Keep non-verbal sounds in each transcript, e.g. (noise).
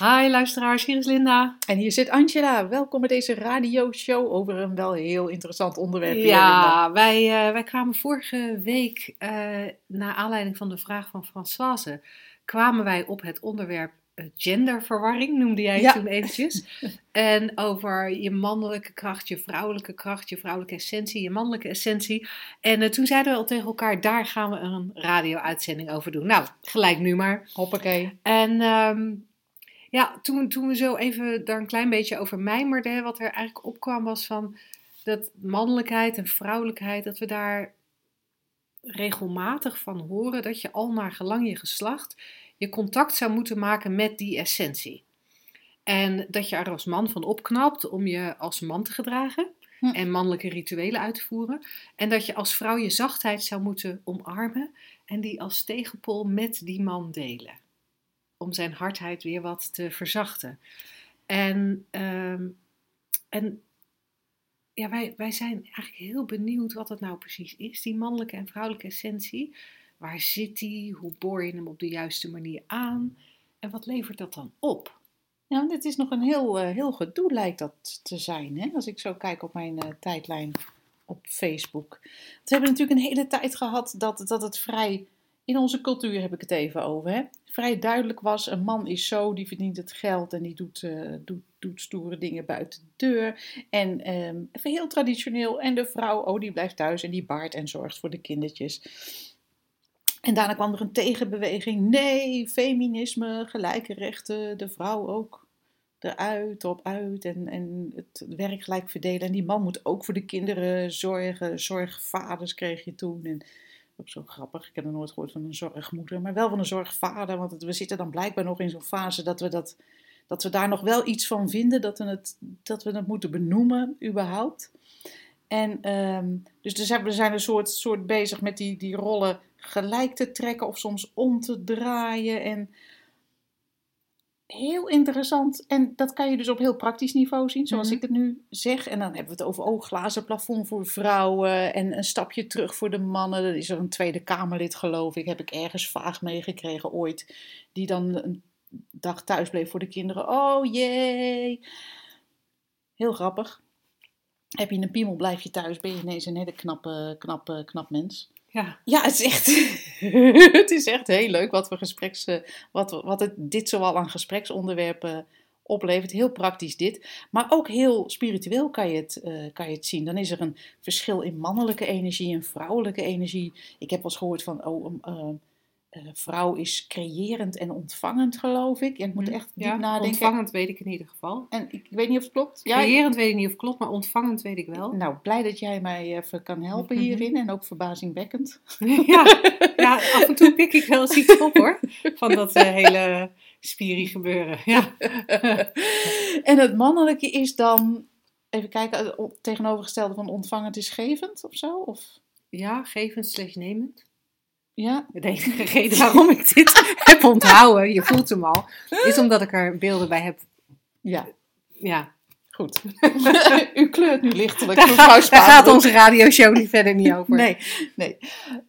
Hi luisteraars, hier is Linda. En hier zit Angela. Welkom bij deze radioshow over een wel heel interessant onderwerp. Ja, Linda. wij, eh, wij kwamen vorige week, eh naar aanleiding van de vraag van Françoise, kwamen wij op het onderwerp eh, genderverwarring, noemde jij het Ja. toen eventjes. (laughs) en over je mannelijke kracht, je vrouwelijke kracht, je vrouwelijke essentie, je mannelijke essentie. En toen zeiden we al tegen elkaar, daar gaan we een radio-uitzending over doen. Nou, gelijk nu maar. Hoppakee. En ehm, ja, toen, toen we zo even daar een klein beetje over mijmerden, wat er eigenlijk opkwam was van dat mannelijkheid en vrouwelijkheid, dat we daar regelmatig van horen dat je al naar gelang je geslacht je contact zou moeten maken met die essentie. En dat je er als man van opknapt om je als man te gedragen Hm. en mannelijke rituelen uit te voeren. En dat je als vrouw je zachtheid zou moeten omarmen en die als tegenpol met die man delen. Om zijn hardheid weer wat te verzachten. En, ehm, en ja, wij, wij zijn eigenlijk heel benieuwd wat het nou precies is, die mannelijke en vrouwelijke essentie. Waar zit die? Hoe boor je hem op de juiste manier aan? En wat levert dat dan op? Want het is nog een heel, eh, heel gedoe lijkt dat te zijn. Hè? Als ik zo kijk op mijn eh, tijdlijn op Facebook. We hebben natuurlijk een hele tijd gehad dat, dat het vrij... In onze cultuur heb ik het even over. Hè? Vrij duidelijk was, een man is zo, die verdient het geld en die doet, eh, doet, doet stoere dingen buiten de deur. En even heel traditioneel. En de vrouw, oh, die blijft thuis en die baart en zorgt voor de kindertjes. En daarna kwam er een tegenbeweging. Nee, feminisme, gelijke rechten, de vrouw ook eruit, op uit en, en het werk gelijk verdelen. En die man moet ook voor de kinderen zorgen. Zorgvaders kreeg je toen. En ook zo grappig, ik heb er nooit gehoord van een zorgmoeder, maar wel van een zorgvader. Want we zitten dan blijkbaar nog in zo'n fase dat we, dat, dat we daar nog wel iets van vinden, dat we het, dat we het moeten benoemen überhaupt. En ehm, dus we zijn een soort, soort bezig met die, die rollen gelijk te trekken of soms om te draaien. En heel interessant. En dat kan je dus op heel praktisch niveau zien, zoals Mhm. ik het nu zeg. En dan hebben we het over oh, glazen plafond voor vrouwen en een stapje terug voor de mannen. Er is er een Tweede Kamerlid, geloof ik, heb ik ergens vaag meegekregen ooit, die dan een dag thuis bleef voor de kinderen. Oh jee. Heel grappig. Heb je een piemel, blijf je thuis, ben je ineens een hele knappe, knappe, knap mens. Ja, Ja, het is echt, (laughs) het is echt heel leuk wat, we gespreks, wat, wat het, dit zoal aan gespreksonderwerpen oplevert. Heel praktisch dit. Maar ook heel spiritueel kan je, het, eh, kan je het zien. Dan is er een verschil in mannelijke energie en vrouwelijke energie. Ik heb wel eens gehoord van, oh, eh, eh, vrouw is creërend en ontvangend, geloof ik. Ik moet echt diep ja nadenken. ontvangend weet ik in ieder geval. En ik weet niet of het klopt. Ja, Creërend weet ik niet of het klopt, maar ontvangend weet ik wel. nou, blij dat jij mij even kan helpen Mhm. hierin. En ook verbazingwekkend. (laughs) ja, ja, (laughs) af en toe pik ik wel eens iets op hoor. Van dat eh, hele spiri gebeuren. Ja. (laughs) en het mannelijke is dan, even kijken, tegenovergestelde van ontvangend is gevend of zo? Of, ja, gevend slash nemend. Ja, De enige reden waarom ik dit (laughs) heb onthouden, je voelt hem al, is omdat ik er beelden bij heb. ja, Ja, goed. (laughs) U kleurt nu lichtelijk, daar, mevrouw gaat, daar gaat Spaanbroek. onze radioshow niet verder niet over. Nee, nee.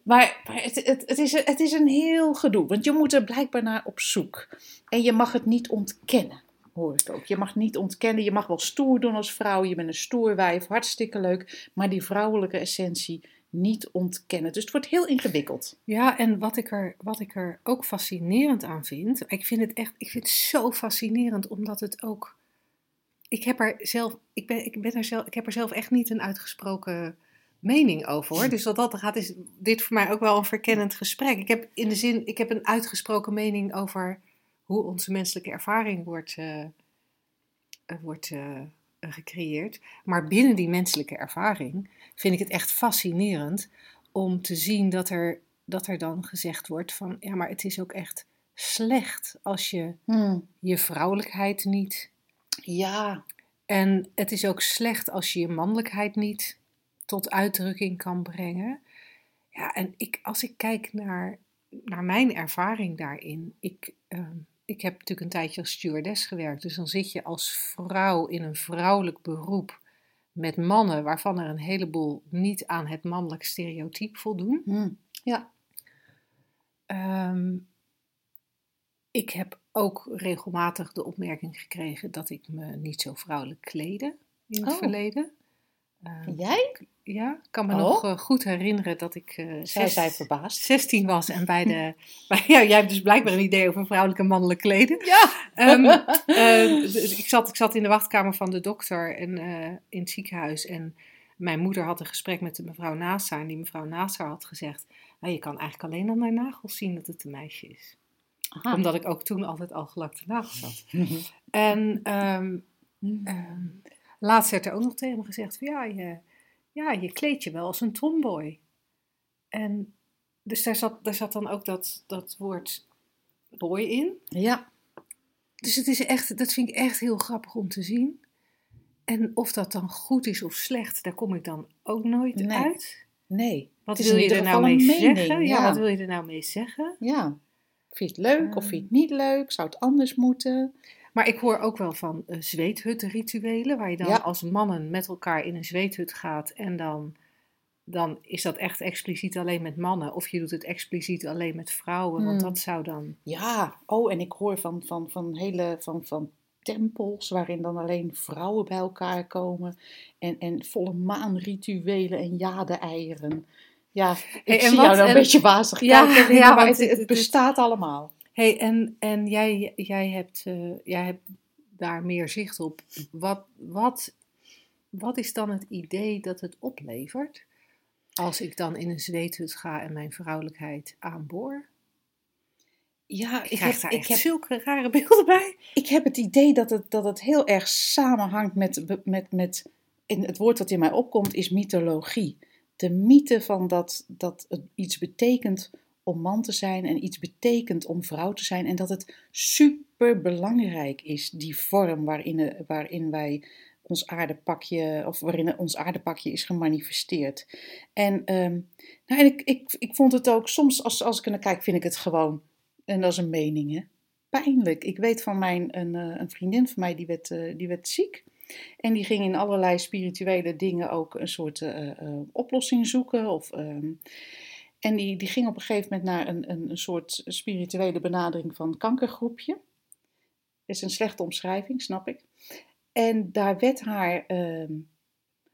Maar, maar het, het, het, is, het is een heel gedoe, want je moet er blijkbaar naar op zoek. En je mag het niet ontkennen, hoor ik ook. Je mag niet ontkennen, je mag wel stoer doen als vrouw, je bent een stoer wijf, hartstikke leuk. Maar die vrouwelijke essentie niet ontkennen. Dus het wordt heel ingewikkeld. Ja, en wat ik, er, wat ik er ook fascinerend aan vind, ik vind het echt, ik vind het zo fascinerend, omdat het ook, ik heb er zelf, ik ben, ik ben er zelf, ik heb er zelf echt niet een uitgesproken mening over hoor. Dus wat dat gaat, is dit voor mij ook wel een verkennend gesprek. Ik heb in de zin, ik heb een uitgesproken mening over hoe onze menselijke ervaring wordt, eh, eh, wordt eh, gecreëerd. Maar binnen die menselijke ervaring vind ik het echt fascinerend om te zien dat er, dat er dan gezegd wordt van ja, maar het is ook echt slecht als je Hmm. je vrouwelijkheid niet. Ja, En het is ook slecht als je je mannelijkheid niet tot uitdrukking kan brengen. Ja, en ik, als ik kijk naar, naar mijn ervaring daarin. Ik, ehm, ik heb natuurlijk een tijdje als stewardess gewerkt. Dus dan zit je als vrouw in een vrouwelijk beroep met mannen waarvan er een heleboel niet aan het mannelijk stereotype voldoen. Hmm. Ja. Ehm, ik heb ook regelmatig de opmerking gekregen dat ik me niet zo vrouwelijk kleden in het Oh. verleden. Ehm, Jij? ja, ik kan me Oh. nog eh, goed herinneren dat ik Zij zes- zijn verbaasd. 16 was en bij de. (laughs) Bij, ja, jij hebt dus blijkbaar een idee over vrouwelijk en mannelijk kleden. Ja. Ehm, (laughs) eh, dus ik, zat, ik zat in de wachtkamer van de dokter en, in het ziekenhuis. En mijn moeder had een gesprek met de mevrouw naast haar. En die mevrouw naast haar had gezegd: nou, Je kan eigenlijk alleen aan mijn nagels zien dat het een meisje is. Aha. Omdat ik ook toen altijd al gelakte nagels had. (laughs) En ehm, laatst werd er ook nog tegen me gezegd: van, ja, je, ja, je kleed je wel als een tomboy. En dus daar zat, daar zat dan ook dat, dat woord boy in. Ja. Dus het is echt, dat vind ik echt heel grappig om te zien. En of dat dan goed is of slecht, daar kom ik dan ook nooit Nee. uit. Nee. Wat wil je er nou mee mening, zeggen? Ja, ja. wat wil je er nou mee zeggen? Ja. Vind je het leuk of vind je het niet leuk? Zou het anders moeten? Maar ik hoor ook wel van uh, zweethut-rituelen, waar je dan Ja. als mannen met elkaar in een zweethut gaat en dan, dan is dat echt expliciet alleen met mannen. Of je doet het expliciet alleen met vrouwen, want Hmm. dat zou dan... Ja. Oh, en ik hoor van, van, van hele... Van, van tempels waarin dan alleen vrouwen bij elkaar komen. En, en volle maanrituelen en jade-eieren. Ja, ik Hey, zie wat- jou nou een en- beetje wazig (laughs) Ja, kijken. Linda, ja, maar het het- bestaat allemaal. Hey, en, en jij, jij, hebt, eh, jij hebt daar meer zicht op. Wat, wat, wat is dan het idee dat het oplevert als ik dan in een zweethut ga en mijn vrouwelijkheid aanboor? Ja, Ik ik krijg heb, daar ik heb zulke rare beelden bij. Ik heb het idee dat het, dat het heel erg samenhangt met, met, met in het woord dat in mij opkomt is mythologie. De mythe van dat, dat het iets betekent om man te zijn en iets betekent om vrouw te zijn. En dat het super belangrijk is, die vorm waarin, eh, waarin wij ons aardepakje, of waarin ons aardepakje is gemanifesteerd. En, ehm, nou, en ik, ik, ik vond het ook, soms als, als ik naar kijk, vind ik het gewoon, en dat is een mening hè, pijnlijk. Ik weet van mijn, een, eh, een vriendin van mij, die werd, eh, die werd ziek. En die ging in allerlei spirituele dingen ook een soort oplossing zoeken. Of, ehm, en die, die ging op een gegeven moment naar een, een, een soort spirituele benadering van kankergroepje. is een slechte omschrijving, snap ik. En daar werd haar... ehm,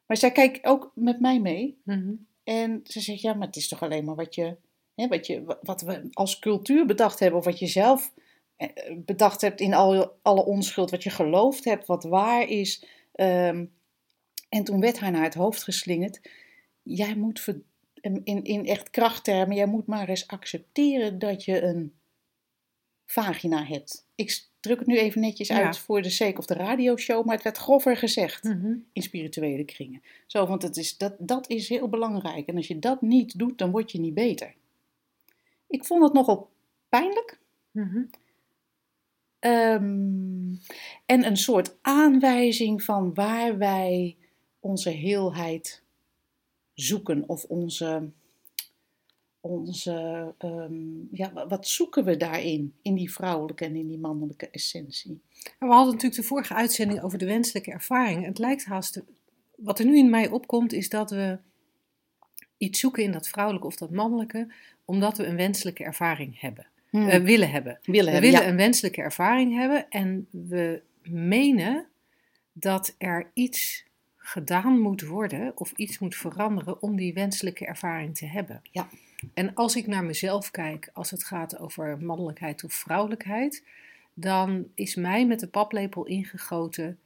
maar zij kijkt ook met mij mee. Mhm. En ze zegt, ja, maar het is toch alleen maar wat je, hè, wat, je wat we als cultuur bedacht hebben, of wat je zelf eh, bedacht hebt in al, alle onschuld, wat je geloofd hebt, wat waar is. Ehm, en toen werd haar naar het hoofd geslingerd, jij moet, in, in echt krachttermen, jij moet maar eens accepteren dat je een vagina hebt. Ik druk het nu even netjes Ja. uit voor de sake of de radioshow, maar het werd grover gezegd Mhm. in spirituele kringen. Zo, want het is, dat, dat is heel belangrijk. En als je dat niet doet, dan word je niet beter. Ik vond het nogal pijnlijk. Mhm. Ehm, en een soort aanwijzing van waar wij onze heelheid zoeken. Of onze, onze ehm, ja, wa- wat zoeken we daarin? In die vrouwelijke en in die mannelijke essentie. En We hadden natuurlijk de vorige uitzending over de wenselijke ervaring. Het lijkt haast, wat er nu in mij opkomt, is dat we iets zoeken in dat vrouwelijke of dat mannelijke, omdat we een wenselijke ervaring hebben, eh, willen hebben. willen We hebben, willen ja. een wenselijke ervaring hebben en we menen dat er iets gedaan moet worden of iets moet veranderen om die wenselijke ervaring te hebben. Ja. En als ik naar mezelf kijk, als het gaat over mannelijkheid of vrouwelijkheid, dan is mij met de paplepel ingegoten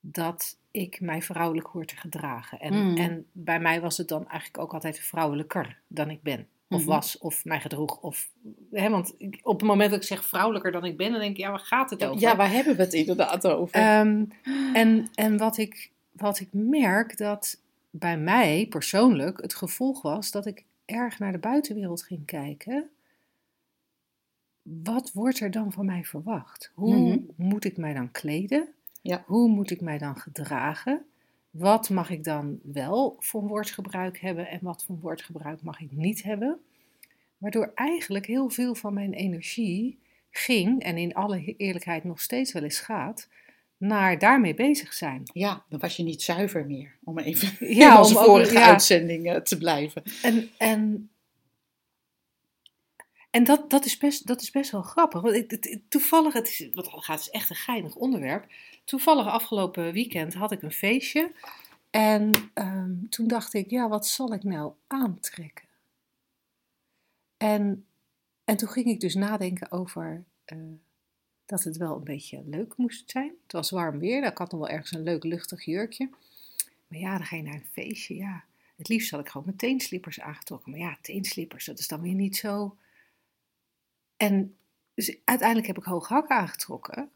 dat ik mij vrouwelijk hoor te gedragen. En, Mm. en bij mij was het dan eigenlijk ook altijd vrouwelijker dan ik ben. Of Mhm. was, of mij gedroeg. Of, hè, want op het moment dat ik zeg vrouwelijker dan ik ben, dan denk ik, ja, waar gaat het over? Ja, waar hebben we het inderdaad over? Ehm, en en wat, ik, wat ik merk dat bij mij persoonlijk het gevolg was dat ik erg naar de buitenwereld ging kijken. Wat wordt er dan van mij verwacht? Hoe Mhm. moet ik mij dan kleden? Ja. Hoe moet ik mij dan gedragen? wat mag ik dan wel voor woordgebruik hebben en wat voor woordgebruik mag ik niet hebben. Waardoor eigenlijk heel veel van mijn energie ging, en in alle eerlijkheid nog steeds wel eens gaat, naar daarmee bezig zijn. Ja, dan was je niet zuiver meer, om even Ja, (laughs) in onze om ook- vorige ja. uitzending eh, te blijven. En, en, en dat, dat, is best, dat is best wel grappig. Want het, het- toevallig, het is, gaat is echt een geinig onderwerp. Toevallig afgelopen weekend had ik een feestje. En ehm, toen dacht ik, ja, wat zal ik nou aantrekken? En, en toen ging ik dus nadenken over eh, dat het wel een beetje leuk moest zijn. Het was warm weer, ik had nog wel ergens een leuk luchtig jurkje. Maar ja, dan ga je naar een feestje, ja. Het liefst had ik gewoon mijn teenslippers aangetrokken. Maar ja, teenslippers, dat is dan weer niet zo. En dus uiteindelijk heb ik hoge hakken aangetrokken.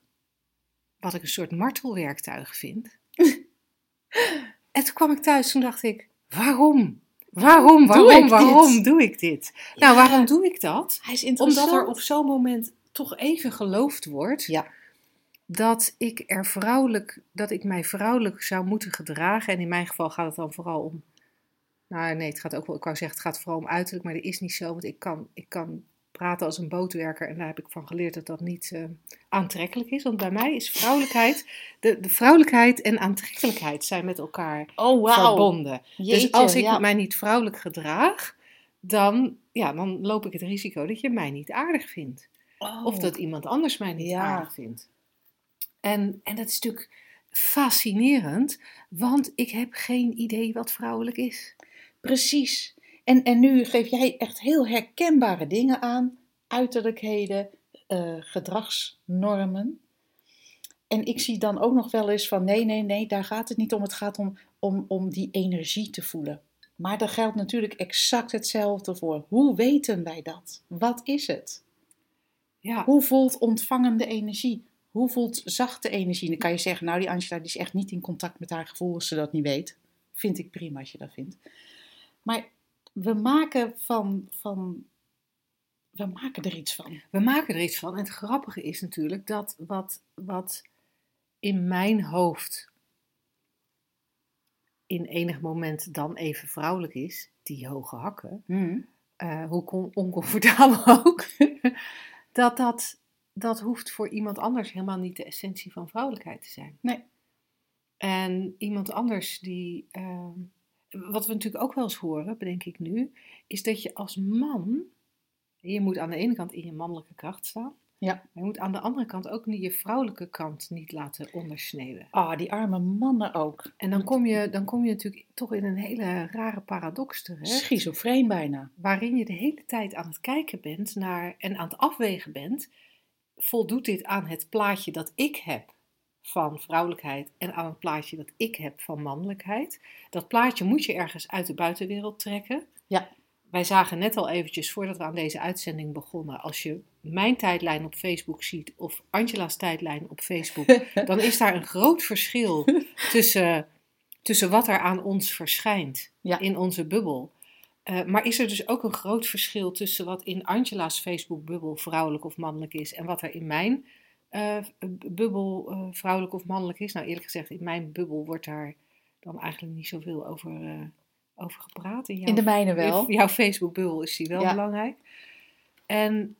Wat ik een soort martelwerktuig vind. (laughs) en toen kwam ik thuis, toen dacht ik, waarom? Waarom, Doe waarom, ik waarom dit? doe ik dit? Nou, waarom doe ik dat? Hij is interessant. Omdat er op zo'n moment toch even geloofd wordt Ja. dat ik er vrouwelijk, dat ik mij vrouwelijk zou moeten gedragen. En in mijn geval gaat het dan vooral om. Nou nee, het gaat ook wel, ik wou zeggen, het gaat vooral om uiterlijk, maar dat is niet zo. Want ik kan, ik kan praten als een bootwerker en daar heb ik van geleerd dat dat niet eh, aantrekkelijk is. Want bij mij is vrouwelijkheid, de, de vrouwelijkheid en aantrekkelijkheid zijn met elkaar Oh, verbonden. dus als ik ja. mij niet vrouwelijk gedraag, dan, ja, dan loop ik het risico dat je mij niet aardig vindt. Oh. Of dat iemand anders mij niet Ja. aardig vindt. En, en dat is natuurlijk fascinerend, want ik heb geen idee wat vrouwelijk is. Precies. En, en nu geef jij echt heel herkenbare dingen aan. Uiterlijkheden, eh, gedragsnormen. En ik zie dan ook nog wel eens van nee, nee, nee, daar gaat het niet om. Het gaat om, om, om die energie te voelen. Maar daar geldt natuurlijk exact hetzelfde voor. Hoe weten wij dat? Wat is het? Ja, Hoe voelt ontvangende energie? Hoe voelt zachte energie? Dan kan je zeggen, nou die Angela die is echt niet in contact met haar gevoel als ze dat niet weet. Vind ik prima als je dat vindt. Maar we maken van, van we maken er iets van. we maken er iets van. En het grappige is natuurlijk dat wat, wat in mijn hoofd in enig moment dan even vrouwelijk is, die hoge hakken, eh, hoe (laughs) oncomfortabel ook, dat, dat dat hoeft voor iemand anders helemaal niet de essentie van vrouwelijkheid te zijn. Nee. En iemand anders die, ehm, wat we natuurlijk ook wel eens horen, bedenk ik nu, is dat je als man, je moet aan de ene kant in je mannelijke kracht staan, Ja. je moet aan de andere kant ook niet je vrouwelijke kant niet laten ondersneeuwen. Ah, die arme mannen ook. En dan kom je, dan kom je natuurlijk toch in een hele rare paradox terecht Schizofreen bijna. waarin je de hele tijd aan het kijken bent naar en aan het afwegen bent, voldoet dit aan het plaatje dat ik heb van vrouwelijkheid en aan het plaatje dat ik heb van mannelijkheid? Dat plaatje moet je ergens uit de buitenwereld trekken. Ja. Wij zagen net al eventjes voordat we aan deze uitzending begonnen, als je mijn tijdlijn op Facebook ziet of Angela's tijdlijn op Facebook, (laughs) dan is daar een groot verschil tussen, tussen wat er aan ons verschijnt Ja. in onze bubbel. Eh, maar is er dus ook een groot verschil tussen wat in Angela's Facebook-bubbel vrouwelijk of mannelijk is en wat er in mijn eh, bubbel eh, vrouwelijk of mannelijk is? Nou, eerlijk gezegd, in mijn bubbel wordt daar dan eigenlijk niet zoveel over, over gepraat. In, jouw, In de mijne wel. jouw Facebook-bubbel is die wel Ja. belangrijk. En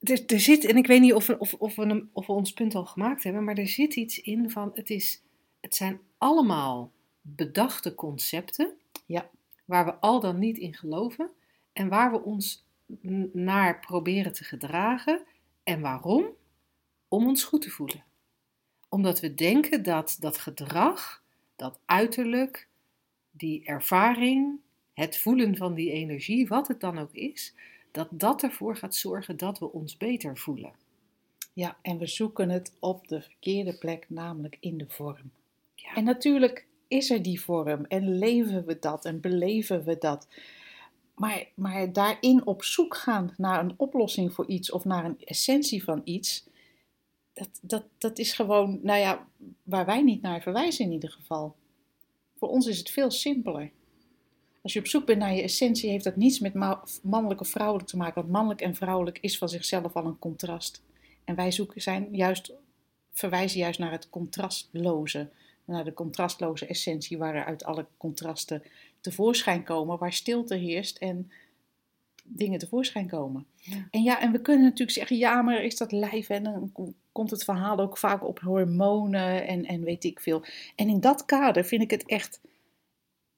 er, er zit, en ik weet niet of we, of, of, we hem, of we ons punt al gemaakt hebben, maar er zit iets in van, het, is, het zijn allemaal bedachte concepten, Ja. waar we al dan niet in geloven en waar we ons naar proberen te gedragen. En waarom? Om ons goed te voelen. Omdat we denken dat dat gedrag, dat uiterlijk, die ervaring, het voelen van die energie, wat het dan ook is, dat dat ervoor gaat zorgen dat we ons beter voelen. Ja, en we zoeken het op de verkeerde plek, namelijk in de vorm. Ja. En natuurlijk is er die vorm en leven we dat en beleven we dat. Maar, maar daarin op zoek gaan naar een oplossing voor iets of naar een essentie van iets, dat, dat, dat is gewoon, nou ja, waar wij niet naar verwijzen in ieder geval. Voor ons is het veel simpeler. Als je op zoek bent naar je essentie, heeft dat niets met ma- mannelijk of vrouwelijk te maken. Want mannelijk en vrouwelijk is van zichzelf al een contrast. En wij zoeken, zijn juist verwijzen juist naar het contrastloze. Naar de contrastloze essentie waaruit alle contrasten tevoorschijn komen. Waar stilte heerst en dingen tevoorschijn komen. Ja. En ja, en we kunnen natuurlijk zeggen, ja, maar is dat lijf? En dan ko- komt het verhaal ook vaak op hormonen en, en weet ik veel. En in dat kader vind ik het echt,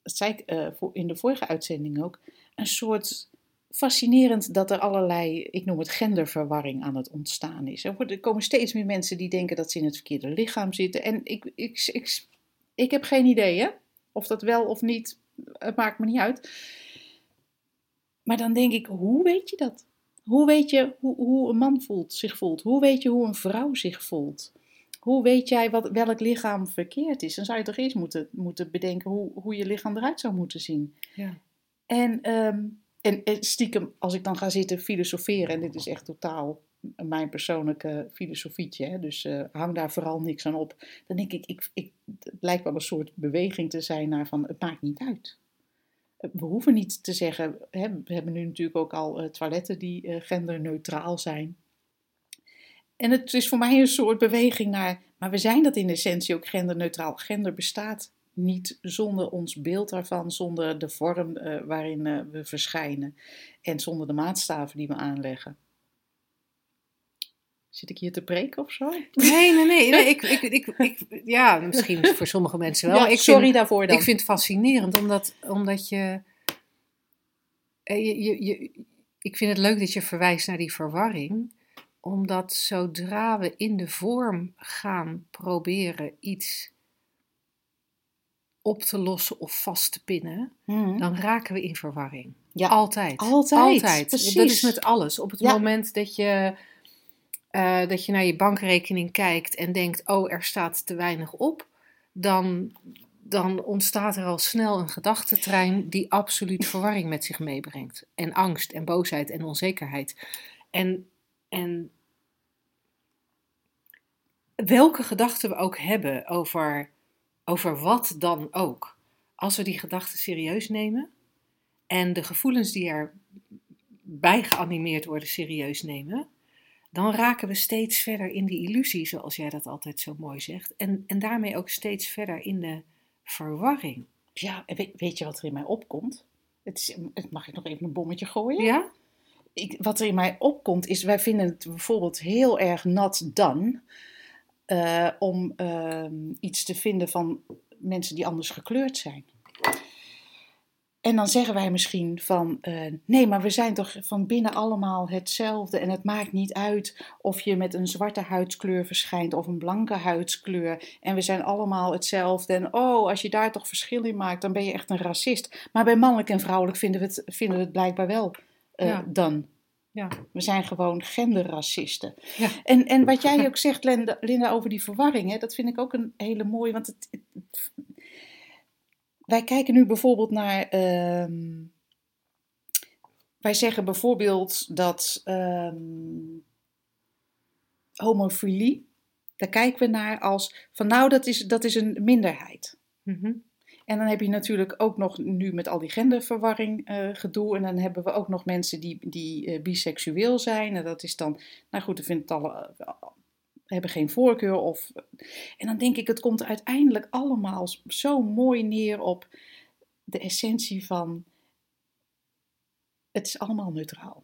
dat zei ik eh, in de vorige uitzending ook, een soort fascinerend dat er allerlei, ik noem het genderverwarring aan het ontstaan is. Er, worden, er komen steeds meer mensen die denken dat ze in het verkeerde lichaam zitten. En ik, ik, ik, ik heb geen idee, hè? Of dat wel of niet, het maakt me niet uit. Maar dan denk ik, hoe weet je dat? Hoe weet je hoe, hoe een man voelt, zich voelt? Hoe weet je hoe een vrouw zich voelt? Hoe weet jij wat, welk lichaam verkeerd is? Dan zou je toch eerst moeten, moeten bedenken hoe, hoe je lichaam eruit zou moeten zien. Ja. En, ehm, en, en stiekem, als ik dan ga zitten filosoferen, en dit is echt totaal mijn persoonlijke filosofietje, hè, dus eh, hang daar vooral niks aan op, dan denk ik, ik, ik, het lijkt wel een soort beweging te zijn naar van, het maakt niet uit. We hoeven niet te zeggen, hè, we hebben nu natuurlijk ook al eh, toiletten die eh, genderneutraal zijn. En het is voor mij een soort beweging naar, maar we zijn dat in essentie ook genderneutraal. Gender bestaat niet zonder ons beeld daarvan, zonder de vorm eh, waarin we verschijnen en zonder de maatstaven die we aanleggen. Zit ik hier te preken of zo? Nee, nee, nee. nee ik, ik, ik, (laughs) ik, ja, misschien voor sommige mensen wel. Ja, ik sorry vind, daarvoor dan. Ik vind het fascinerend, omdat, omdat je, eh, je, je, je... Ik vind het leuk dat je verwijst naar die verwarring. Omdat zodra we in de vorm gaan proberen iets op te lossen of vast te pinnen, Mhm. dan raken we in verwarring. Ja, Altijd. altijd, Dat is met alles. Op het Ja. moment dat je, eh, dat je naar je bankrekening kijkt en denkt: oh, er staat te weinig op, dan, dan ontstaat er al snel een gedachtentrein die absoluut (laughs) verwarring met zich meebrengt. En angst en boosheid en onzekerheid. En, en welke gedachten we ook hebben over, over wat dan ook, als we die gedachten serieus nemen en de gevoelens die erbij geanimeerd worden serieus nemen, dan raken we steeds verder in die illusie, zoals jij dat altijd zo mooi zegt. En, en daarmee ook steeds verder in de verwarring. ja weet, weet je wat er in mij opkomt? Het is, het- mag ik nog even een bommetje gooien? Ja? ik, wat er in mij opkomt is, wij vinden het bijvoorbeeld heel erg nat dan eh, om ehm, iets te vinden van mensen die anders gekleurd zijn. En dan zeggen wij misschien van, eh, nee, maar we zijn toch van binnen allemaal hetzelfde en het maakt niet uit of je met een zwarte huidskleur verschijnt of een blanke huidskleur en we zijn allemaal hetzelfde en oh, als je daar toch verschil in maakt, dan ben je echt een racist. Maar bij mannelijk en vrouwelijk vinden we het, vinden we het blijkbaar wel eh, Ja. dan. Ja. We zijn gewoon genderracisten. Ja. En, en wat jij ook zegt, Linda, Linda, over die verwarring, hè, dat vind ik ook een hele mooie. Want het- wij kijken nu bijvoorbeeld naar. ehm, wij zeggen bijvoorbeeld dat ehm, homofilie, daar kijken we naar als van nou, dat is, dat is een minderheid. Mhm. En dan heb je natuurlijk ook nog nu met al die genderverwarring eh, gedoe. En dan hebben we ook nog mensen die, die eh, biseksueel zijn. En dat is dan, nou goed, ik vind het alle, eh, hebben geen voorkeur. Of, en dan denk ik, het komt uiteindelijk allemaal zo mooi neer op de essentie van, het is allemaal neutraal.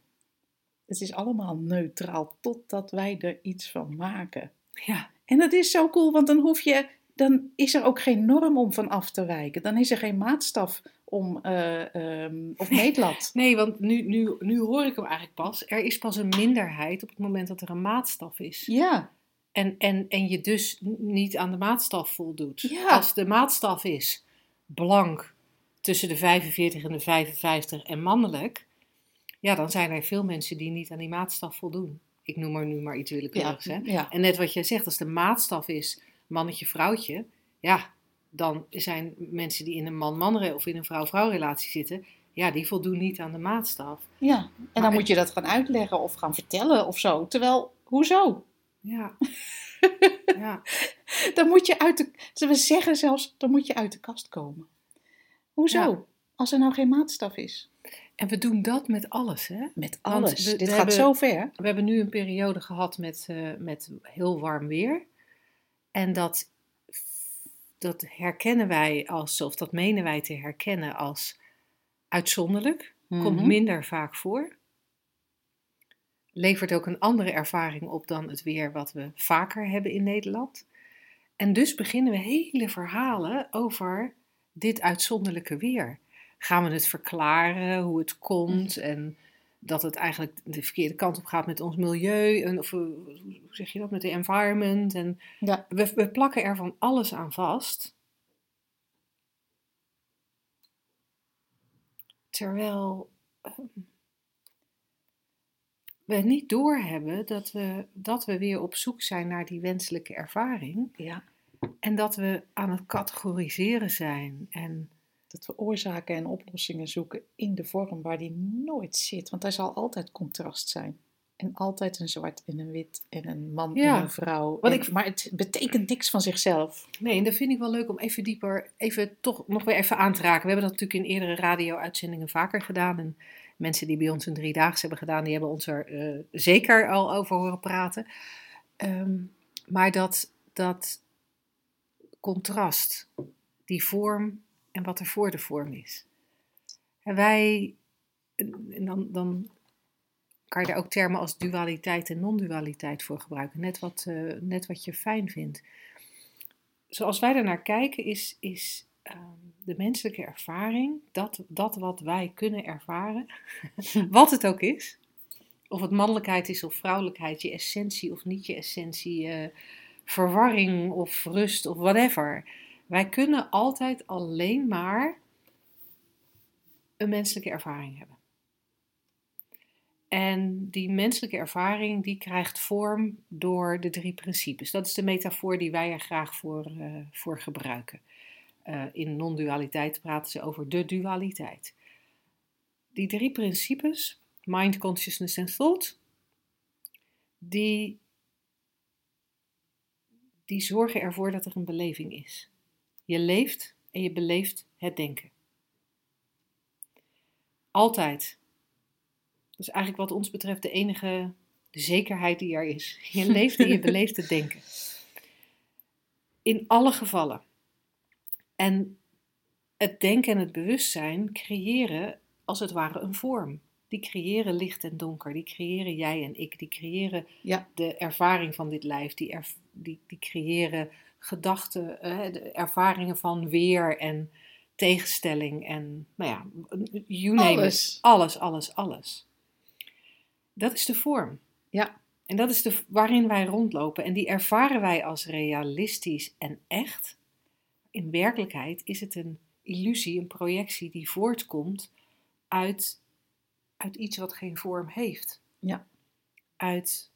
Het is allemaal neutraal totdat wij er iets van maken. Ja. En dat is zo cool, want dan hoef je, dan is er ook geen norm om van af te wijken. Dan is er geen maatstaf om, ehm, of meetlat. Nee, want nu, nu, nu hoor ik hem eigenlijk pas. Er is pas een minderheid op het moment dat er een maatstaf is. Ja, En, en, en je dus niet aan de maatstaf voldoet. Ja. Als de maatstaf is blank tussen de 45 en de 55 en mannelijk, ja, dan zijn er veel mensen die niet aan die maatstaf voldoen. Ik noem er nu maar iets ja, willekeurigs. Hè? ja. En net wat jij zegt, als de maatstaf is mannetje, vrouwtje, ja, dan zijn mensen die in een man-man of in een vrouw-vrouw relatie zitten, ja, die voldoen niet aan de maatstaf. ja. En Maar- dan moet je dat gaan uitleggen of gaan vertellen of zo. Terwijl, hoezo? Ja. (laughs) ja. Dan moet je uit de, we zeggen zelfs, dan moet je uit de kast komen. Hoezo? Ja. Als er nou geen maatstaf is. En we doen dat met alles, hè? Met alles. we- Dit we gaat hebben- zo ver. We hebben nu een periode gehad met, eh, met heel warm weer. En dat, dat herkennen wij als, of dat menen wij te herkennen als uitzonderlijk. Komt Mhm. minder vaak voor. Levert ook een andere ervaring op dan het weer wat we vaker hebben in Nederland. En dus beginnen we hele verhalen over dit uitzonderlijke weer. Gaan we het verklaren, hoe het komt en dat het eigenlijk de verkeerde kant op gaat met ons milieu. En, of hoe zeg je dat, met de environment. En Ja. we, we plakken er van alles aan vast. Terwijl ehm, we niet doorhebben dat we, dat we weer op zoek zijn naar die wenselijke ervaring. Ja. En dat we aan het categoriseren zijn. En Dat we oorzaken en oplossingen zoeken in de vorm waar die nooit zit. Want er zal altijd contrast zijn. En altijd een zwart en een wit en een man Ja. en een vrouw. Wat En- ik- Maar het betekent niks van zichzelf. nee, en dat vind ik wel leuk om even dieper, even toch nog weer even aan te raken. We hebben dat natuurlijk in eerdere radio-uitzendingen vaker gedaan. En mensen die bij ons een driedaags hebben gedaan, die hebben ons er eh, zeker al over horen praten. Ehm, maar dat, dat contrast, die vorm en wat er voor de vorm is. En wij, en dan, dan kan je daar ook termen als dualiteit en non-dualiteit voor gebruiken. Net wat, eh, net wat je fijn vindt. Zoals wij daarnaar kijken, is, is de menselijke ervaring, dat, dat wat wij kunnen ervaren, (laughs) wat het ook is. Of het mannelijkheid is of vrouwelijkheid, je essentie of niet je essentie, eh, verwarring of rust of whatever. Wij kunnen altijd alleen maar een menselijke ervaring hebben. En die menselijke ervaring die krijgt vorm door de drie principes. Dat is de metafoor die wij er graag voor, eh, voor gebruiken. Eh, in non-dualiteit praten ze over de dualiteit. Die drie principes, mind, consciousness en thought, die, die zorgen ervoor dat er een beleving is. Je leeft en je beleeft het denken. Altijd. Dat is eigenlijk wat ons betreft de enige zekerheid die er is. Je leeft en je (laughs) beleeft het denken. In alle gevallen. En het denken en het bewustzijn creëren als het ware een vorm. Die creëren licht en donker. Die creëren jij en ik. Die creëren Ja. de ervaring van dit lijf. Die, die, die creëren gedachten, eh, de ervaringen van weer en tegenstelling. En nou ja, you name Alles. it. Alles, alles, alles. Dat is de vorm. Ja. En dat is de, waarin wij rondlopen. En die ervaren wij als realistisch en echt. In werkelijkheid is het een illusie, een projectie die voortkomt uit, uit iets wat geen vorm heeft. Ja. Uit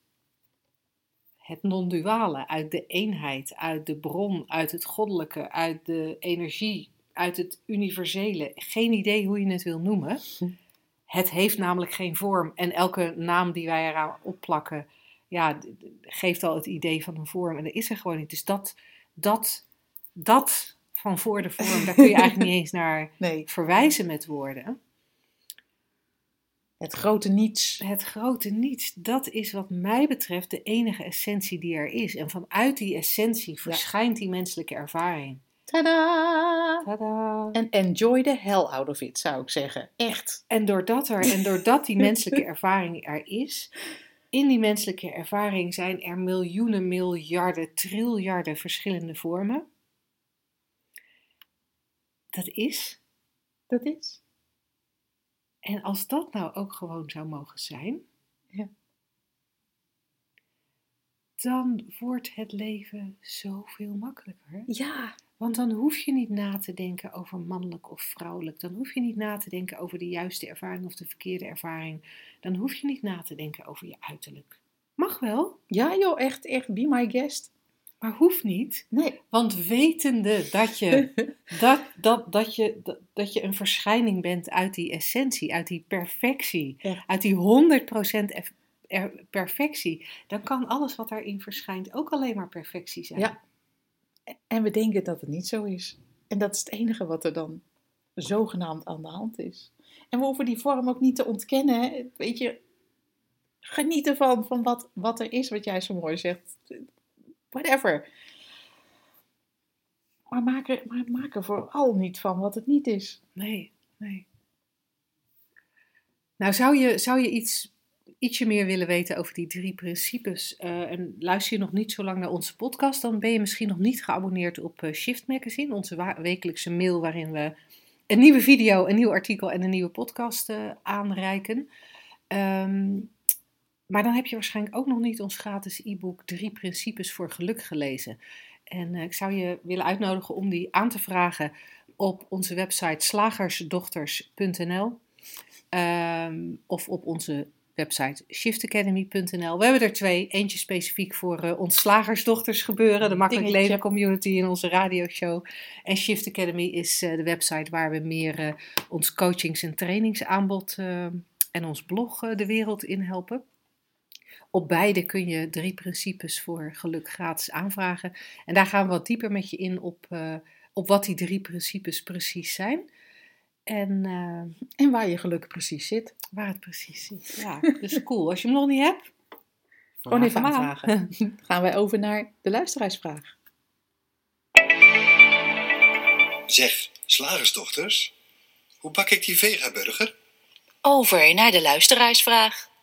het non-duale, uit de eenheid, uit de bron, uit het goddelijke, uit de energie, uit het universele. Geen idee hoe je het wil noemen. Het heeft namelijk geen vorm. En elke naam die wij eraan opplakken, ja, geeft al het idee van een vorm. En dat is er gewoon niet. Dus dat, dat, dat van voor de vorm, daar kun je eigenlijk niet eens naar (laughs) Nee, verwijzen met woorden. het grote niets. Het grote niets, dat is wat mij betreft de enige essentie die er is. En vanuit die essentie verschijnt die menselijke ervaring. Tadaa! En enjoy the hell out of it, zou ik zeggen. Echt. En doordat, er, en doordat die menselijke (laughs) ervaring er is, in die menselijke ervaring zijn er miljoenen, miljarden, triljarden verschillende vormen. Dat is. Dat is. En als dat nou ook gewoon zou mogen zijn, Ja. dan wordt het leven zoveel makkelijker. Ja. Want dan hoef je niet na te denken over mannelijk of vrouwelijk. Dan hoef je niet na te denken over de juiste ervaring of de verkeerde ervaring. Dan hoef je niet na te denken over je uiterlijk. Mag wel, Ja joh, echt, echt. Be my guest. Maar hoeft niet. Nee. Want wetende dat je, (laughs) dat, dat, dat je, dat, dat je een verschijning bent uit die essentie, uit die perfectie, uit die 100% eff- er- perfectie, dan kan alles wat daarin verschijnt ook alleen maar perfectie zijn. Ja. En we denken dat het niet zo is. En dat is het enige wat er dan zogenaamd aan de hand is. En we hoeven die vorm ook niet te ontkennen. Hè. Weet je, geniet ervan, van wat, wat er is, wat jij zo mooi zegt. Whatever. Maar maak, er, vooral niet van wat het niet is. Nee, nee. Nou, zou je, zou je iets, ietsje meer willen weten over die drie principes eh, en luister je nog niet zo lang naar onze podcast, dan ben je misschien nog niet geabonneerd op eh, Shift Magazine, onze wekelijkse mail waarin we een nieuwe video, een nieuw artikel en een nieuwe podcast eh, aanreiken. Ehm, maar dan heb je waarschijnlijk ook nog niet ons gratis e-book Drie Principes voor Geluk gelezen. En eh, ik zou je willen uitnodigen om die aan te vragen op onze website slagersdochters.nl ehm, of op onze website shiftacademy.nl. We hebben er twee. Eentje specifiek voor eh, ons slagersdochters gebeuren, de Makkelijk Dingetje. Leven Community in onze radioshow. En Shift Academy is eh, de website waar we meer ons coachings- en trainingsaanbod eh, en ons blog de wereld in helpen. Op beide kun je drie principes voor geluk gratis aanvragen. En daar gaan we wat dieper met je in op, eh, op wat die drie principes precies zijn. En eh, En waar je geluk precies zit. waar het precies zit. Ja, (laughs) dus cool. Als je hem nog niet hebt, Gewoon even aanvragen. Gaan wij over naar de luisteraarsvraag. Zeg, slagersdochters, hoe bak ik die vegaburger? Over naar de luisteraarsvraag.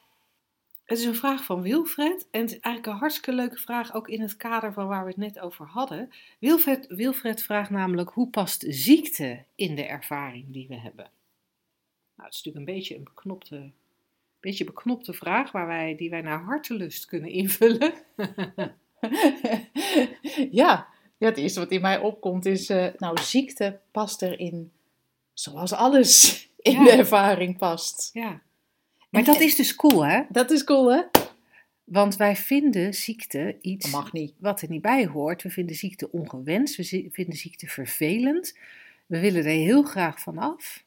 Het is een vraag van Wilfred. En het is eigenlijk een hartstikke leuke vraag, ook in het kader van waar we het net over hadden. Wilfred, Wilfred vraagt namelijk: hoe past ziekte in de ervaring die we hebben? Nou, het is natuurlijk een beetje een beknopte, beetje beknopte vraag waar wij, die wij naar hartelust kunnen invullen. (laughs) ja, ja, het eerste wat in mij opkomt is, eh, nou, ziekte past erin zoals alles in Ja. de ervaring past. Ja. Maar dat is dus cool, hè? Dat is cool, hè? Want wij vinden ziekte iets mag niet. wat er niet bij hoort. We vinden ziekte ongewenst, we vinden ziekte vervelend. We willen er heel graag van af.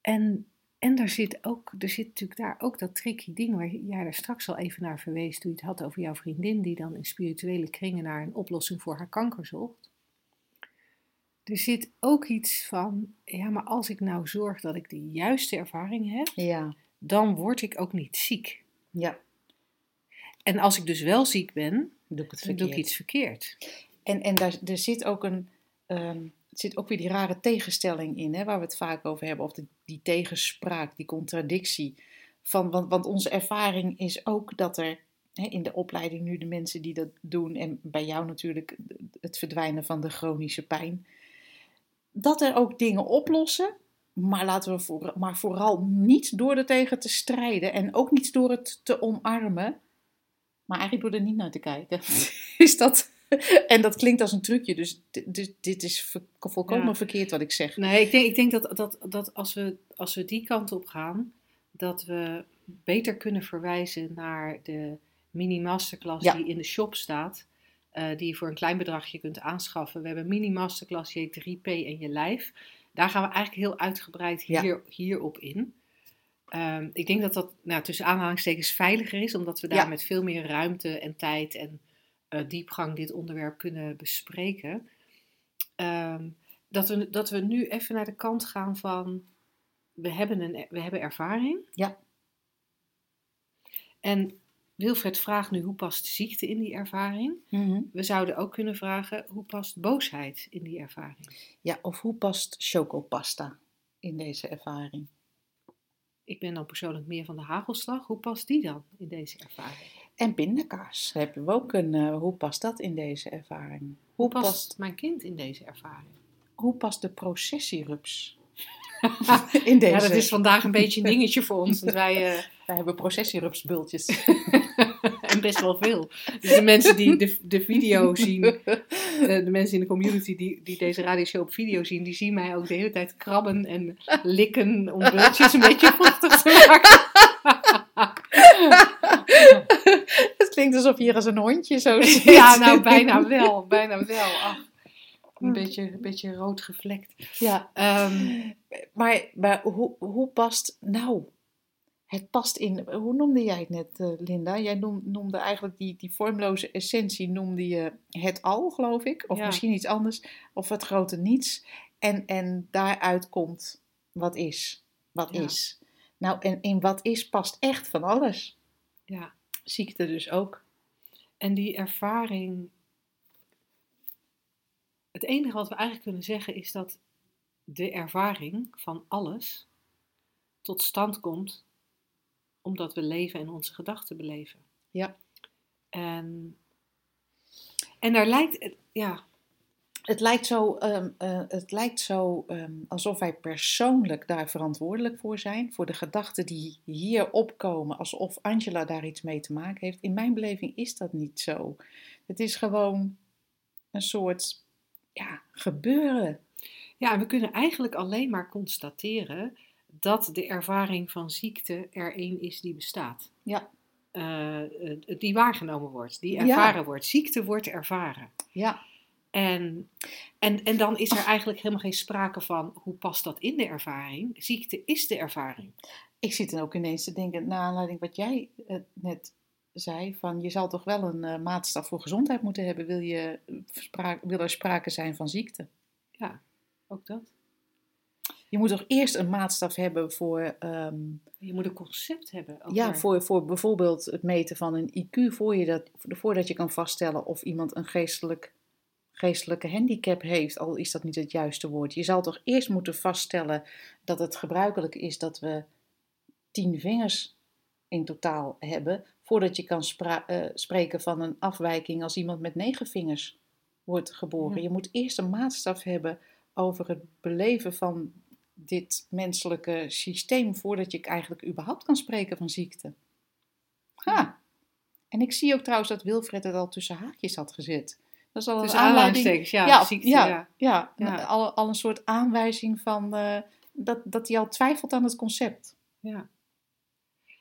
En, en er, zit ook, er zit natuurlijk daar ook dat tricky ding waar jij daar straks al even naar verwees toen je het had over jouw vriendin die dan in spirituele kringen naar een oplossing voor haar kanker zocht. Er zit ook iets van, ja, maar als ik nou zorg dat ik de juiste ervaring heb, Ja, dan word ik ook niet ziek. ja. En als ik dus wel ziek ben, Doe ik het verkeerd. doe ik iets verkeerd. En, en daar, er zit ook een, er zit ook weer die rare tegenstelling in, hè, waar we het vaak over hebben. Of de, die tegenspraak, die contradictie. Van, want, want onze ervaring is ook dat er hè, in de opleiding nu de mensen die dat doen, en bij jou natuurlijk het verdwijnen van de chronische pijn, dat er ook dingen oplossen. Maar, laten we voor, maar vooral niet door er tegen te strijden en ook niet door het te omarmen. Maar eigenlijk door er niet naar te kijken. (laughs) is dat, en dat klinkt als een trucje, dus dit, dit, is volkomen Ja. verkeerd wat ik zeg. Nee, ik denk, ik denk dat, dat, dat als, we, als we die kant op gaan, dat we beter kunnen verwijzen naar de mini-masterclass Ja. die in de shop staat. Eh, die je voor een klein bedragje kunt aanschaffen. We hebben een mini-masterclass, die heet 3P en je lijf. Daar gaan we eigenlijk heel uitgebreid Ja. hier, hierop in. Ehm, ik denk dat dat nou, tussen aanhalingstekens veiliger is, omdat we daar Ja. met veel meer ruimte en tijd en eh, diepgang dit onderwerp kunnen bespreken. Ehm, dat, we, dat we nu even naar de kant gaan van, we hebben, een, we hebben ervaring. Ja. En Wilfred vraagt nu, hoe past ziekte in die ervaring? Mhm. We zouden ook kunnen vragen, hoe past boosheid in die ervaring? Ja, of hoe past chocopasta in deze ervaring? Ik ben dan persoonlijk meer van de hagelslag. Hoe past die dan in deze ervaring? En pindakaas hebben we ook een. eh, hoe past dat in deze ervaring? Hoe Hoe past, past, mijn kind in deze ervaring? hoe past de processierups (laughs) in deze? Ja, dat is vandaag een beetje een dingetje voor ons. Want wij, eh, Wij hebben processierupsbultjes. (laughs) en best wel veel. Dus de mensen die de, de video zien, eh, de mensen in de community die, die deze radioshow op video zien, die zien mij ook de hele tijd krabben en likken om bultjes een beetje vochtig te maken. (laughs) Het klinkt alsof je hier als een hondje zo zit. Ja, nou bijna wel, bijna wel. Ach, een beetje, een beetje rood gevlekt. Ja, Ehm, (gasps) maar, maar hoe, hoe past nou? Het past in, hoe noemde jij het net, eh, Linda? Jij noem- noemde eigenlijk die, die vormloze essentie, noemde je het al, geloof ik. Of Ja. misschien iets anders, of het grote niets. En, en daaruit komt wat is, wat Ja. is. Nou, en in wat is past echt van alles. ja. Ziekte dus ook. En die ervaring Het enige wat we eigenlijk kunnen zeggen is dat de ervaring van alles tot stand komt omdat we leven en onze gedachten beleven. Ja. En, en daar lijkt, het- ja, Het lijkt zo, ehm, eh, het lijkt zo ehm, alsof wij persoonlijk daar verantwoordelijk voor zijn. Voor de gedachten die hier opkomen. Alsof Angela daar iets mee te maken heeft. In mijn beleving is dat niet zo. Het is gewoon een soort ja, gebeuren. ja, en we kunnen eigenlijk alleen maar constateren dat de ervaring van ziekte er één is die bestaat. Ja. Eh, die waargenomen wordt, die Ja. ervaren wordt. Ziekte wordt ervaren. Ja, En, en, en dan is er eigenlijk helemaal geen sprake van hoe past dat in de ervaring. Ziekte is de ervaring. ik zit dan ook ineens te denken, naar aanleiding wat jij eh, net zei, van je zal toch wel een eh, maatstaf voor gezondheid moeten hebben, wil, je, eh, wil er sprake zijn van ziekte. Ja, ook dat. Je moet toch eerst een maatstaf hebben voor, ehm, Je moet een concept hebben. Over, ja, voor, voor bijvoorbeeld het meten van een IQ, voor je dat, voordat je kan vaststellen of iemand een geestelijk, geestelijke handicap heeft, al is dat niet het juiste woord. Je zal toch eerst moeten vaststellen dat het gebruikelijk is dat we tien vingers in totaal hebben, voordat je kan eh, spreken van een afwijking als iemand met negen vingers wordt geboren. Ja. Je moet eerst een maatstaf hebben over het beleven van dit menselijke systeem voordat je eigenlijk überhaupt kan spreken van ziekte. Ha. En ik zie ook trouwens dat Wilfred het al tussen haakjes had gezet. Dat is al een aanleiding. aanleidingstekens, ja, ja, ziekte, ja, ja. ja, Ja. Al, al een soort aanwijzing van eh, dat, dat hij al twijfelt aan het concept. Ja.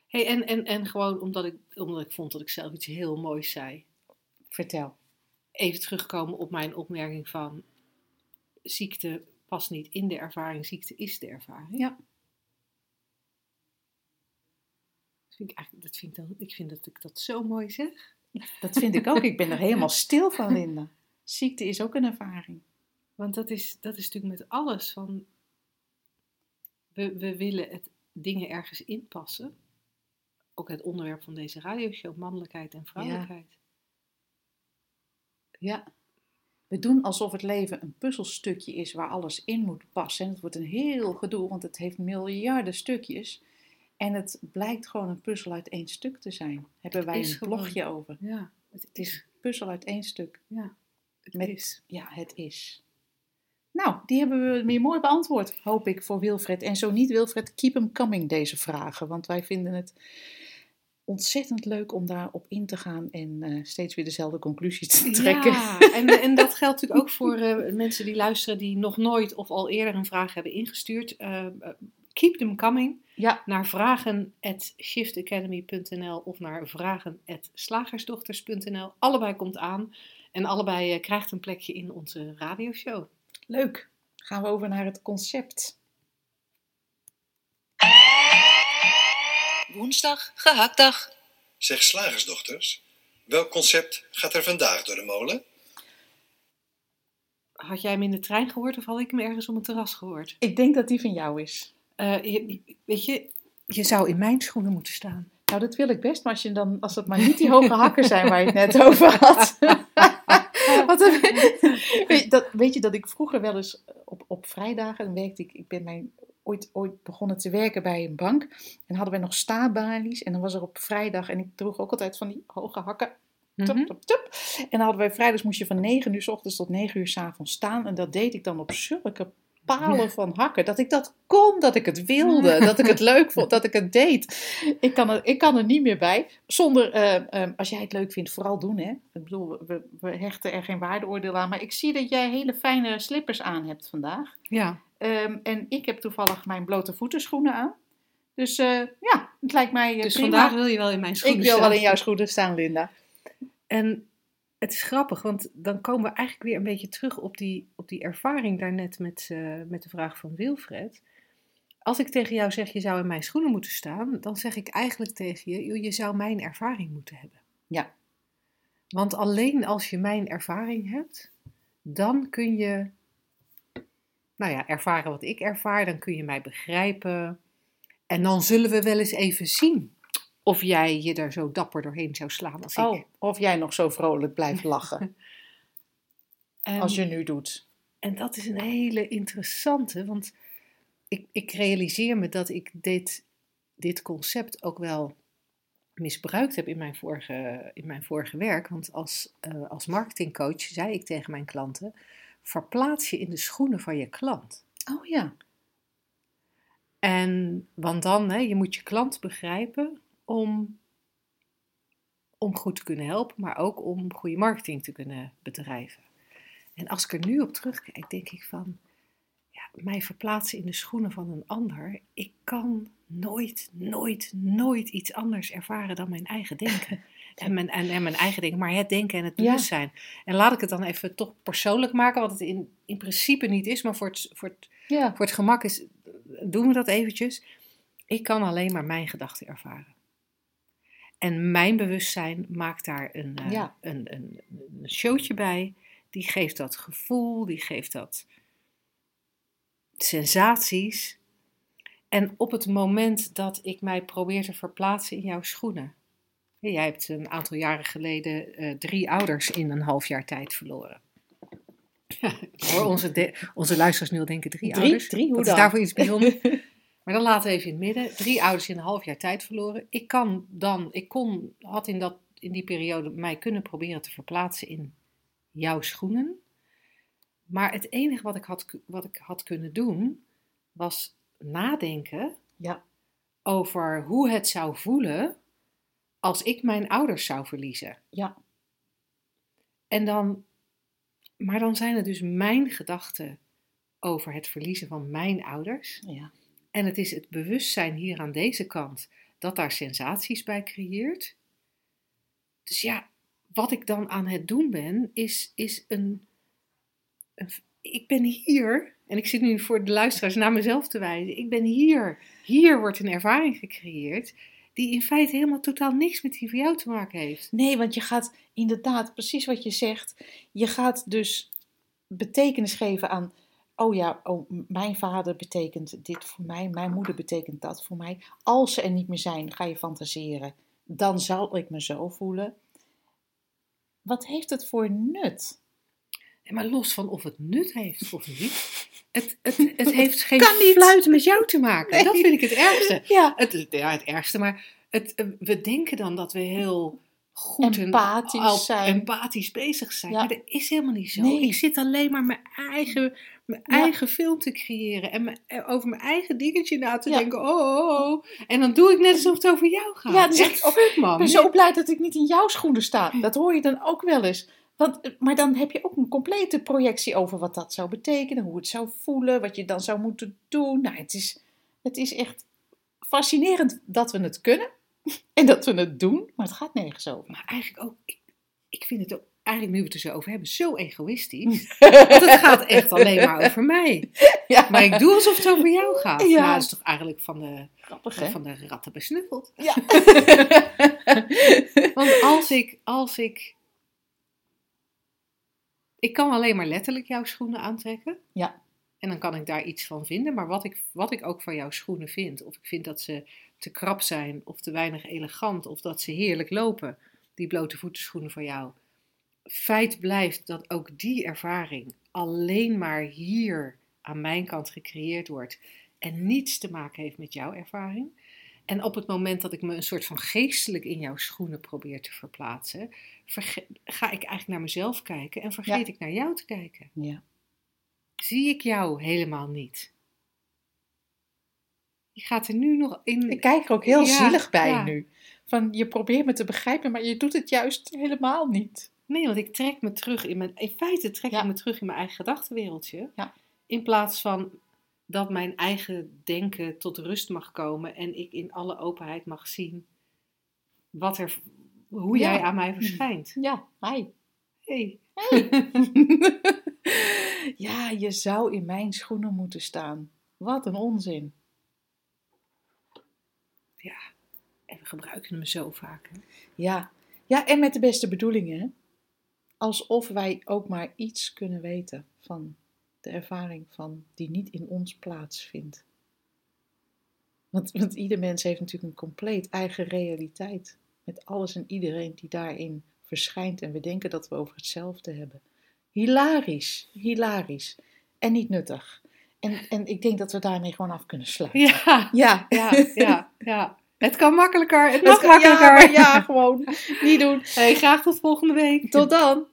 Hey, en, en, en gewoon omdat ik, omdat ik vond dat ik zelf iets heel moois zei. Vertel. Even terugkomen op mijn opmerking van ziekte past niet in de ervaring, ziekte is de ervaring. Ja. Dat vind ik, eigenlijk, dat vind ik, dan, ik vind dat ik dat zo mooi zeg. Dat vind ik ook. Ik ben er helemaal (laughs) stil van, Linda. Ziekte is ook een ervaring. Want dat is, dat is natuurlijk met alles van. We, we willen het dingen ergens inpassen. Ook het onderwerp van deze radioshow, mannelijkheid en vrouwelijkheid. Ja. We doen alsof het leven een puzzelstukje is waar alles in moet passen. En het wordt een heel gedoe, want het heeft miljarden stukjes. En het blijkt gewoon een puzzel uit één stuk te zijn. Hebben wij een gewoon- blogje over. Ja, het Het is een puzzel uit één stuk. Ja, het Met- is. Ja, het is. Nou, die hebben we weer mooi beantwoord, hoop ik, voor Wilfred. En zo niet, Wilfred, keep them coming, deze vragen. Want wij vinden het ontzettend leuk om daarop in te gaan en eh, steeds weer dezelfde conclusies te trekken. Ja, en, (laughs) en dat geldt natuurlijk ook voor eh, mensen die luisteren die nog nooit of al eerder een vraag hebben ingestuurd. Eh, keep them coming Ja, naar vragen.shiftacademy.nl of naar vragen.slagersdochters.nl. Allebei komt aan en allebei krijgt een plekje in onze radioshow. leuk. Gaan we over naar het concept. Woensdag, gehaktdag. Zeg slagersdochters, welk concept gaat er vandaag door de molen? Had jij hem in de trein gehoord of had ik hem ergens op een terras gehoord? Ik denk dat die van jou is. Eh, je- weet je, je zou in mijn schoenen moeten staan. Nou, dat wil ik best, maar als, je dan, als dat maar niet die hoge hakken zijn waar je het net over had. (laughs) Want (laughs) weet, je, dat, weet je dat ik vroeger wel eens op, op vrijdagen, dan werkte ik, ik ben mijn, ooit, ooit begonnen te werken bij een bank. En hadden wij nog staabalies. En dan was er op vrijdag, en ik droeg ook altijd van die hoge hakken. Tup, Mhm. tup, tup. En dan hadden wij vrijdags moest je van 9 uur s ochtends tot 9 uur s avonds staan. En dat deed ik dan op zulke palen van hakken. Dat ik dat kon, dat ik het wilde, dat ik het leuk vond, dat ik het deed. (laughs) Ik kan er, ik kan er niet meer bij. Zonder, eh, eh, als jij het leuk vindt, vooral doen. Hè? Ik bedoel, we, we hechten er geen waardeoordeel aan. Maar ik zie dat jij hele fijne slippers aan hebt vandaag. Ja, Ehm, en ik heb toevallig mijn blote voetenschoenen aan. Dus eh, ja, het lijkt mij eh, dus prima. vandaag wil je wel in mijn ik schoenen wil wel staan. in jouw schoenen staan, Linda. En het is grappig, want dan komen we eigenlijk weer een beetje terug op die, op die ervaring daarnet met, eh, met de vraag van Wilfred. Als ik tegen jou zeg, je zou in mijn schoenen moeten staan, dan zeg ik eigenlijk tegen je, je zou mijn ervaring moeten hebben. Ja. Want alleen als je mijn ervaring hebt, dan kun je, nou ja, ervaren wat ik ervaar, dan kun je mij begrijpen. En dan zullen we wel eens even zien of jij je er zo dapper doorheen zou slaan als ik. Oh, of jij nog zo vrolijk blijft lachen. (laughs) En- Als je nu doet. En dat is een hele interessante, want ik, ik realiseer me dat ik dit, dit concept ook wel misbruikt heb in mijn vorige, in mijn vorige werk. Want als, eh, als marketingcoach zei ik tegen mijn klanten, verplaats je in de schoenen van je klant. Oh ja. En, want dan, hè, je moet je klant begrijpen om, om goed te kunnen helpen, maar ook om goede marketing te kunnen bedrijven. En als ik er nu op terugkijk, denk ik van, ja, mij verplaatsen in de schoenen van een ander. Ik kan nooit, nooit, nooit iets anders ervaren dan mijn eigen denken. (laughs) En mijn, en, en mijn eigen denken, maar het denken en het Ja. bewustzijn. En laat ik het dan even toch persoonlijk maken, wat het in, in principe niet is, maar voor het, voor het Ja. voor het gemak is, doen we dat eventjes. Ik kan alleen maar mijn gedachten ervaren. En mijn bewustzijn maakt daar een, eh, Ja. een, een, een showtje bij. Die geeft dat gevoel, die geeft dat sensaties. En op het moment dat ik mij probeer te verplaatsen in jouw schoenen. Jij hebt een aantal jaren geleden eh, drie ouders in een half jaar tijd verloren. (laughs) Hoor onze, de- onze luisteraars nu al denken, drie, Drie? ouders? Drie? Hoe dan? is daarvoor iets bijzonders? (laughs) maar dan laten we even in het midden. Drie ouders in een half jaar tijd verloren. Ik kan dan, ik kon, had in, dat, in die periode mij kunnen proberen te verplaatsen in jouw schoenen. Maar het enige wat ik had, wat ik had kunnen doen, was nadenken Ja. over hoe het zou voelen als ik mijn ouders zou verliezen. Ja. En dan, maar dan zijn het dus mijn gedachten over het verliezen van mijn ouders. Ja. En het is het bewustzijn hier aan deze kant dat daar sensaties bij creëert. Dus ja, wat ik dan aan het doen ben, is, is een, een. Ik ben hier, en ik zit nu voor de luisteraars naar mezelf te wijzen. Ik ben hier. Hier wordt een ervaring gecreëerd die in feite helemaal totaal niks met die van jou te maken heeft. Nee, want je gaat inderdaad, precies wat je zegt, je gaat dus betekenis geven aan, oh ja, oh, mijn vader betekent dit voor mij, mijn moeder betekent dat voor mij. Als ze er niet meer zijn, ga je fantaseren, dan zal ik me zo voelen. Wat heeft het voor nut? Maar los van of het nut heeft of niet, het, het, het (laughs) heeft geen Kan niet. fluit met jou te maken. Nee. Dat vind ik het ergste. (laughs) Ja, Het, ja, het ergste, maar het, eh, we denken dan dat we heel goed Empathisch en al- zijn. empathisch bezig zijn. Ja. Maar dat is helemaal niet zo. Nee. Ik zit alleen maar mijn eigen, mijn Ja. eigen film te creëren en mijn- eh, over mijn eigen dingetje na te Ja. denken. Oh, oh, oh. En dan doe ik net alsof het over jou gaat. Ja, dan zeg ik, oh, man. ik ben zo blij dat ik niet in jouw schoenen sta. Dat hoor je dan ook wel eens. Want, eh, maar dan heb je ook een complete projectie over wat dat zou betekenen, hoe het zou voelen, wat je dan zou moeten doen. Nou, het is, het is echt fascinerend dat we het kunnen (laughs) en dat we het doen, maar het gaat nergens over. Maar eigenlijk ook, ik, ik vind het ook, eigenlijk nu we het er zo over hebben, zo egoïstisch. (laughs) Want het gaat echt alleen maar over mij. (laughs) Ja, Maar ik doe alsof het over jou gaat. Ja. Nou, dat is toch eigenlijk van de, grappig van de ratten besnuffeld. Ja. Want als ik, als ik. Ik kan alleen maar letterlijk jouw schoenen aantrekken. Ja. En dan kan ik daar iets van vinden. Maar wat ik, wat ik ook van jouw schoenen vind, of ik vind dat ze te krap zijn, of te weinig elegant, of dat ze heerlijk lopen, die blote voetenschoenen van jou. Feit blijft dat ook die ervaring alleen maar hier aan mijn kant gecreëerd wordt en niets te maken heeft met jouw ervaring. En op het moment dat ik me een soort van geestelijk in jouw schoenen probeer te verplaatsen, verge- ga ik eigenlijk naar mezelf kijken en vergeet Ja. ik naar jou te kijken. Ja. Zie ik jou helemaal niet. Je gaat er nu nog in. Ik kijk er ook heel Ja, zielig bij ja. nu. Van je probeert me te begrijpen, maar je doet het juist helemaal niet. Nee, want ik trek me terug in mijn. In feite trek ik me terug in mijn eigen gedachtenwereldje. Ja. In plaats van dat mijn eigen denken tot rust mag komen en ik in alle openheid mag zien wat er, hoe Ja. jij aan mij verschijnt. Ja, hi. Hey. (laughs) ja, je zou in mijn schoenen moeten staan. Wat een onzin. En we gebruiken hem zo vaak. hè. Ja. ja, en met de beste bedoelingen. Alsof wij ook maar iets kunnen weten van de ervaring van die niet in ons plaatsvindt. Want, want ieder mens heeft natuurlijk een compleet eigen realiteit. Met alles en iedereen die daarin verschijnt. En we denken dat we over hetzelfde hebben. hilarisch, hilarisch. En niet nuttig. En, en ik denk dat we daarmee gewoon af kunnen sluiten. Ja, Ja, ja, ja, ja. Het kan makkelijker, het Het mag kan- ja, makkelijker. maar ja, gewoon niet doen. Hey, graag tot volgende week. Tot dan.